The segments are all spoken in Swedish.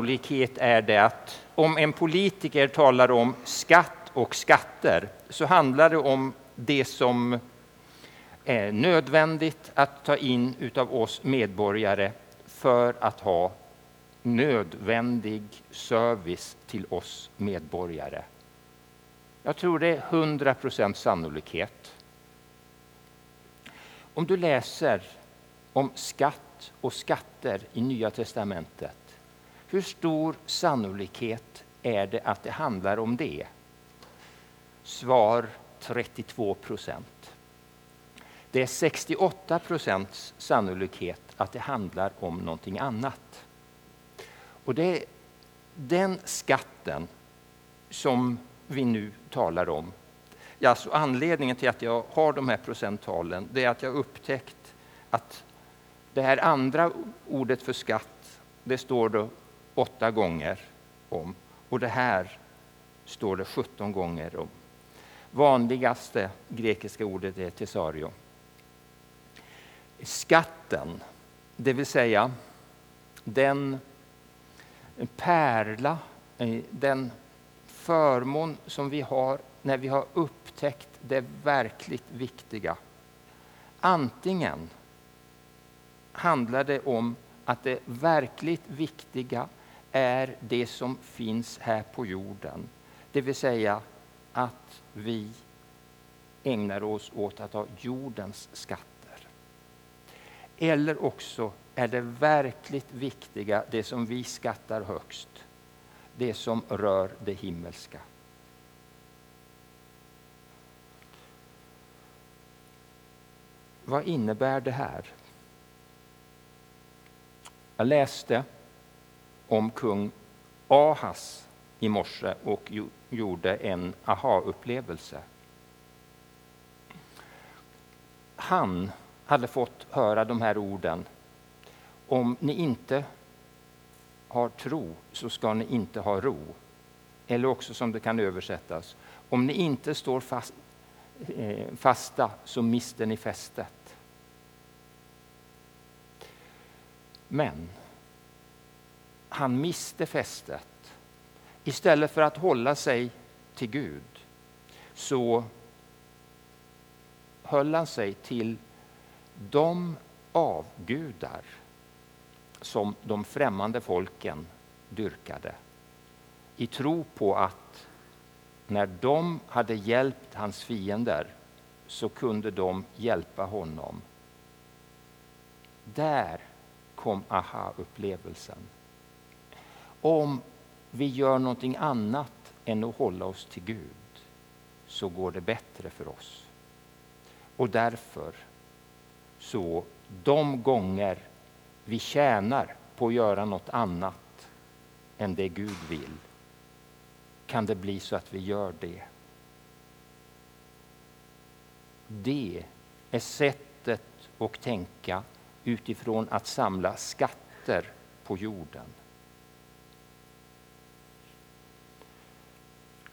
sannolikhet är det att om en politiker talar om skatt och skatter så handlar det om det som är nödvändigt att ta in utav oss medborgare för att ha nödvändig service till oss medborgare. Jag tror det är 100 procent sannolikhet. Om du läser om skatt och skatter i Nya testamentet, hur stor sannolikhet är det att det handlar om det? Svar 32 procent. Det är 68 procents sannolikhet att det handlar om någonting annat. Och det är den skatten som vi nu talar om. Alltså anledningen till att jag har de här procenttalen det är att jag upptäckt att det här andra ordet för skatt, det står då åtta gånger om. Och det här står det 17 gånger om. Vanligaste grekiska ordet är tesario. Skatten, det vill säga den pärla, eh, den förmån som vi har när vi har upptäckt det verkligt viktiga. Antingen handlar det om att det verkligt viktiga är det som finns här på jorden. Det vill säga att vi ägnar oss åt att ha jordens skatter. Eller också är det verkligt viktiga, det som vi skattar högst, det som rör det himmelska. Vad innebär det här? Jag läste om kung Ahas i morse och gjorde en aha-upplevelse. Han hade fått höra de här orden. Om ni inte har tro så ska ni inte ha ro. Eller också som det kan översättas. Om ni inte står fast, eh, fasta så mister ni fästet. Men han miste fästet. Istället för att hålla sig till Gud så höll han sig till de avgudar som de främmande folken dyrkade i tro på att när de hade hjälpt hans fiender så kunde de hjälpa honom. Där kom aha-upplevelsen. Om vi gör någonting annat än att hålla oss till Gud så går det bättre för oss. Och därför så de gånger vi tjänar på att göra något annat än det Gud vill kan det bli så att vi gör det. Det är sättet att tänka utifrån att samla skatter på jorden.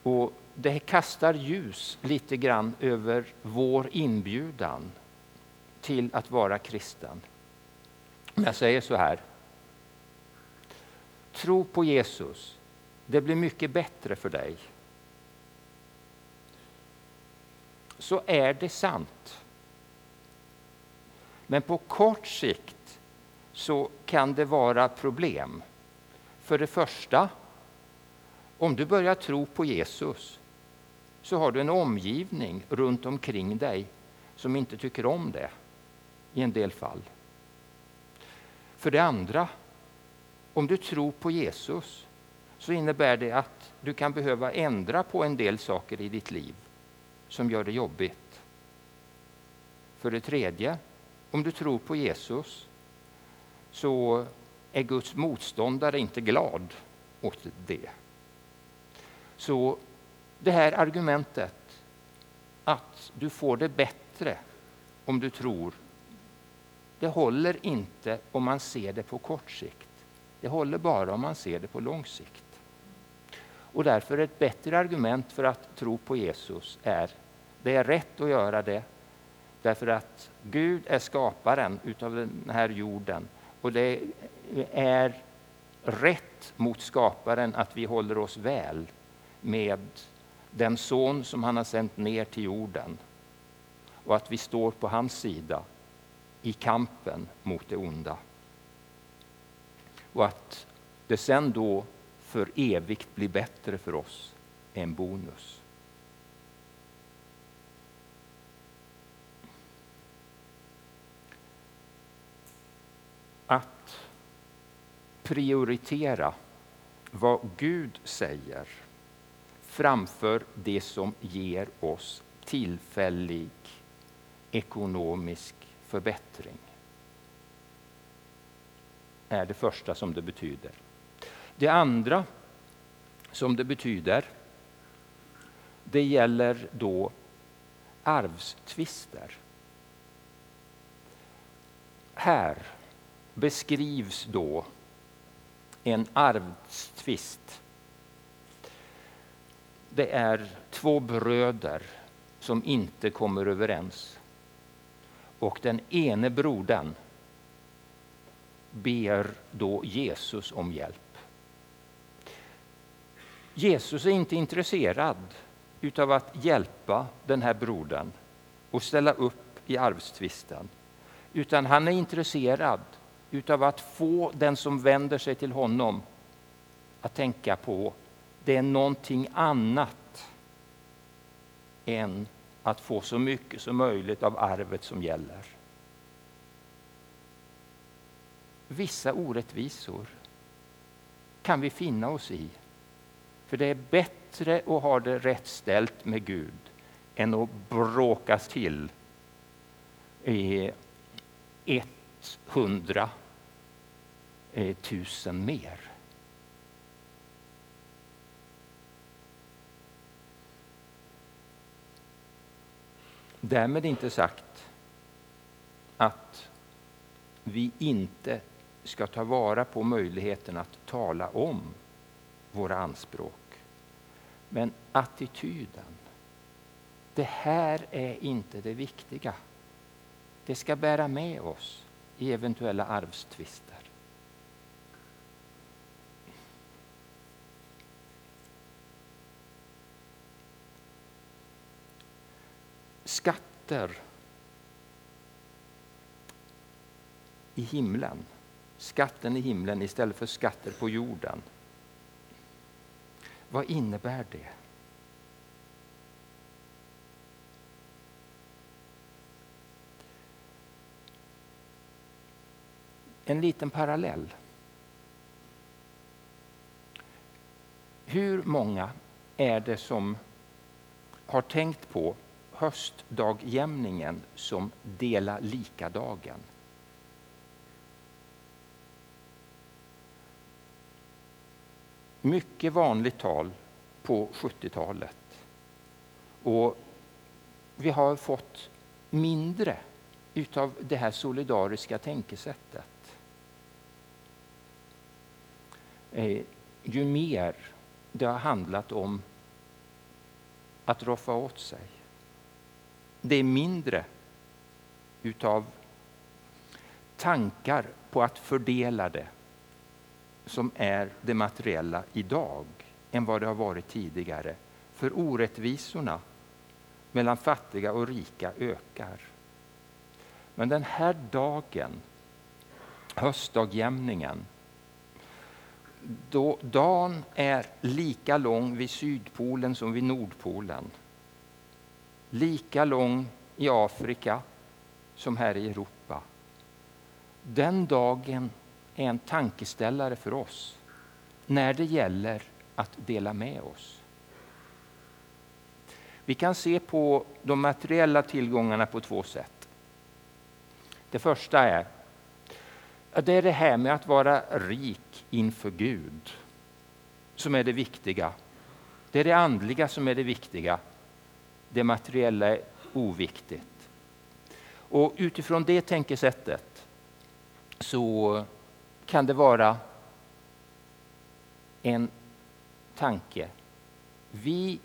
Och Det kastar ljus lite grann över vår inbjudan till att vara kristen. Jag säger så här. Tro på Jesus. Det blir mycket bättre för dig. Så är det sant. Men på kort sikt så kan det vara problem. För det första, om du börjar tro på Jesus så har du en omgivning runt omkring dig som inte tycker om det i en del fall. För det andra, om du tror på Jesus så innebär det att du kan behöva ändra på en del saker i ditt liv som gör det jobbigt. För det tredje, om du tror på Jesus så är Guds motståndare inte glad åt det. Så det här argumentet att du får det bättre om du tror det håller inte om man ser det på kort sikt. Det håller bara om man ser det på lång sikt. Och därför är ett bättre argument för att tro på Jesus är det är rätt att göra det därför att Gud är skaparen utav den här jorden och det är rätt mot skaparen att vi håller oss väl med den son som han har sänt ner till jorden och att vi står på hans sida i kampen mot det onda. Och att det sen då för evigt blir bättre för oss är en bonus. Att prioritera vad Gud säger framför det som ger oss tillfällig ekonomisk förbättring är det första som det betyder. Det andra som det betyder det gäller då arvstvister. Här beskrivs då en arvstvist. Det är två bröder som inte kommer överens. Och den ene brodern ber då Jesus om hjälp. Jesus är inte intresserad utav att hjälpa den här brodern och ställa upp i arvstvisten. Utan han är intresserad utav att få den som vänder sig till honom att tänka på det är någonting annat än att få så mycket som möjligt av arvet som gäller. Vissa orättvisor kan vi finna oss i. För det är bättre att ha det rätt ställt med Gud än att bråkas till i 100 000 eh, mer. Därmed inte sagt att vi inte ska ta vara på möjligheten att tala om våra anspråk. Men attityden, det här är inte det viktiga. Det ska bära med oss i eventuella arvstvister. Skatter i himlen, skatten i himlen istället för skatter på jorden. Vad innebär det? En liten parallell. Hur många är det som har tänkt på höstdagjämningen som dela lika-dagen? mycket vanligt tal på 70-talet. Och vi har fått mindre utav det här solidariska tänkesättet. Eh, ju mer det har handlat om att roffa åt sig. Det är mindre utav tankar på att fördela det som är det materiella idag än vad det har varit tidigare. För orättvisorna mellan fattiga och rika ökar. Men den här dagen, höstdagjämningen, då dagen är lika lång vid Sydpolen som vid Nordpolen. Lika lång i Afrika som här i Europa. Den dagen är en tankeställare för oss när det gäller att dela med oss. Vi kan se på de materiella tillgångarna på två sätt. Det första är det är det här med att vara rik inför Gud som är det viktiga. Det är det andliga som är det viktiga. Det materiella är oviktigt. Och utifrån det tänkesättet så kan det vara en tanke. Vi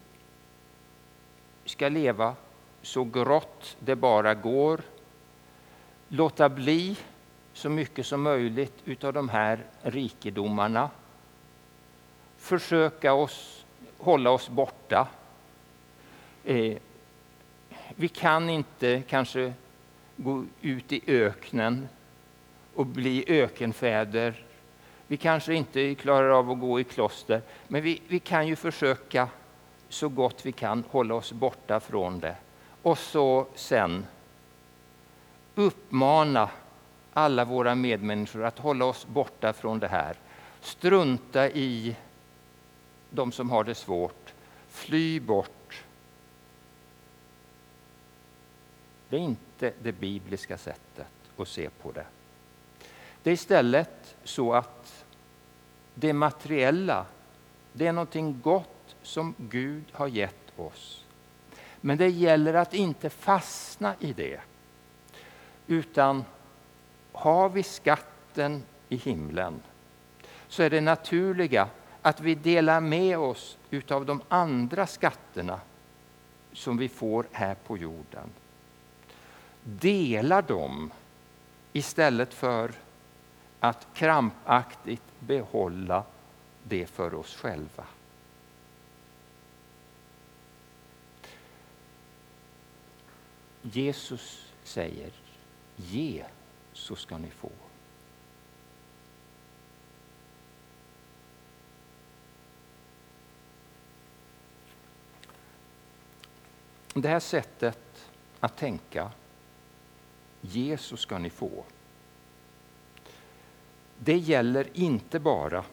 ska leva så grått det bara går. Låta bli så mycket som möjligt utav de här rikedomarna. Försöka oss, hålla oss borta. Eh, vi kan inte kanske gå ut i öknen och bli ökenfäder. Vi kanske inte klarar av att gå i kloster, men vi, vi kan ju försöka så gott vi kan hålla oss borta från det. Och så sen uppmana alla våra medmänniskor att hålla oss borta från det här. Strunta i de som har det svårt. Fly bort. Det är inte det bibliska sättet att se på det. Det är istället så att det materiella, det är någonting gott som Gud har gett oss. Men det gäller att inte fastna i det. Utan har vi skatten i himlen så är det naturliga att vi delar med oss utav de andra skatterna som vi får här på jorden. Dela dem istället för att krampaktigt behålla det för oss själva. Jesus säger ge så ska ni få. Det här sättet att tänka, Jesus ska ni få. Det gäller inte bara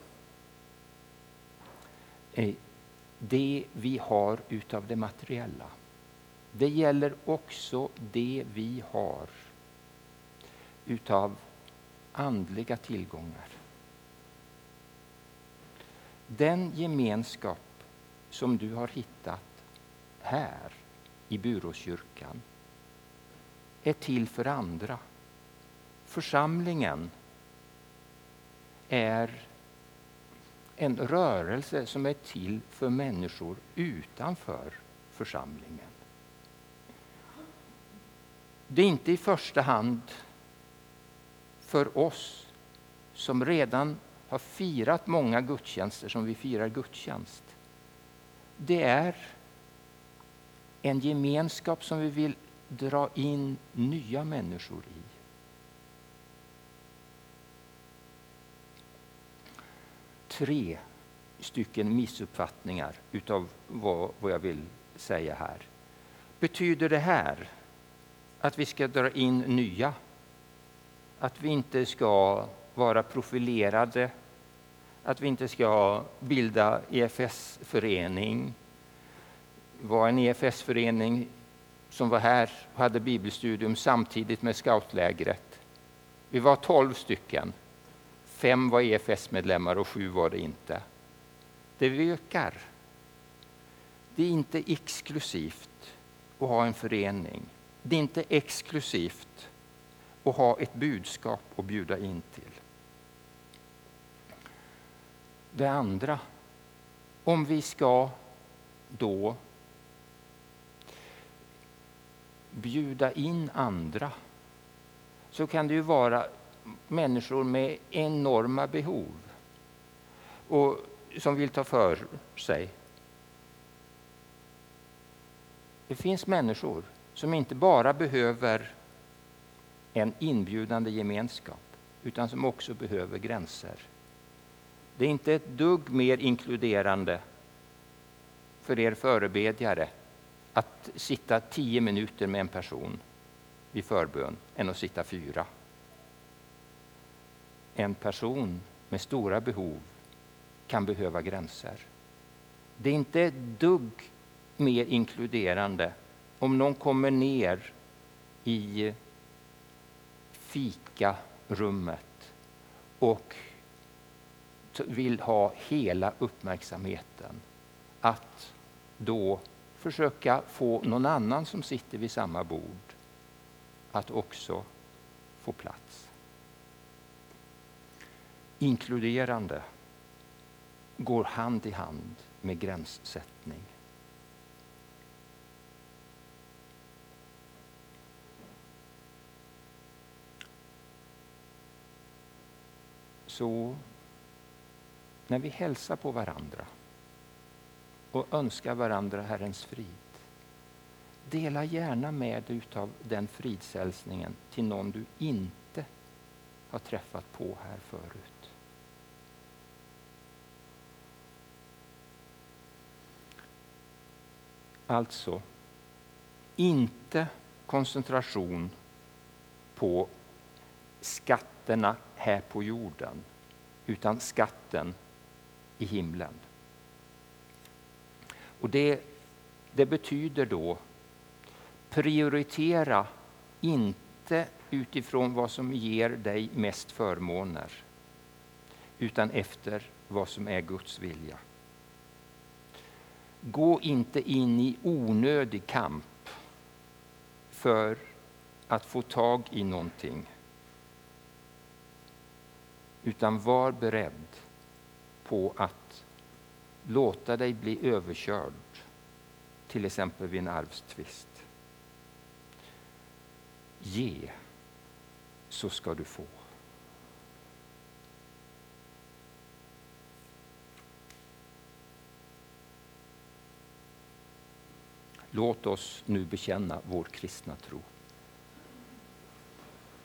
eh, det vi har utav det materiella. Det gäller också det vi har utav andliga tillgångar. Den gemenskap som du har hittat här i Buråskyrkan är till för andra. Församlingen är en rörelse som är till för människor utanför församlingen. Det är inte i första hand för oss som redan har firat många gudstjänster som vi firar gudstjänst. Det är en gemenskap som vi vill dra in nya människor i. Tre stycken missuppfattningar utav vad, vad jag vill säga här. Betyder det här att vi ska dra in nya att vi inte ska vara profilerade, att vi inte ska bilda EFS-förening. Vad en EFS-förening som var här och hade bibelstudium samtidigt med scoutlägret. Vi var tolv stycken. Fem var EFS-medlemmar och sju var det inte. Det ökar. Det är inte exklusivt att ha en förening. Det är inte exklusivt att ha ett budskap att bjuda in till. Det andra, om vi ska då bjuda in andra så kan det ju vara människor med enorma behov och som vill ta för sig. Det finns människor som inte bara behöver en inbjudande gemenskap, utan som också behöver gränser. Det är inte ett dugg mer inkluderande för er förebedjare att sitta tio minuter med en person vid förbön än att sitta fyra. En person med stora behov kan behöva gränser. Det är inte ett dugg mer inkluderande om någon kommer ner i fikarummet och vill ha hela uppmärksamheten. Att då försöka få någon annan som sitter vid samma bord att också få plats. Inkluderande går hand i hand med gränssättning. Så när vi hälsar på varandra och önskar varandra Herrens frid, dela gärna med dig av den fridshälsningen till någon du inte har träffat på här förut. Alltså, inte koncentration på skatterna här på jorden, utan skatten i himlen. Och det, det betyder då prioritera inte utifrån vad som ger dig mest förmåner, utan efter vad som är Guds vilja. Gå inte in i onödig kamp för att få tag i någonting. Utan var beredd på att låta dig bli överkörd, till exempel vid en arvstvist. Ge, så ska du få. Låt oss nu bekänna vår kristna tro.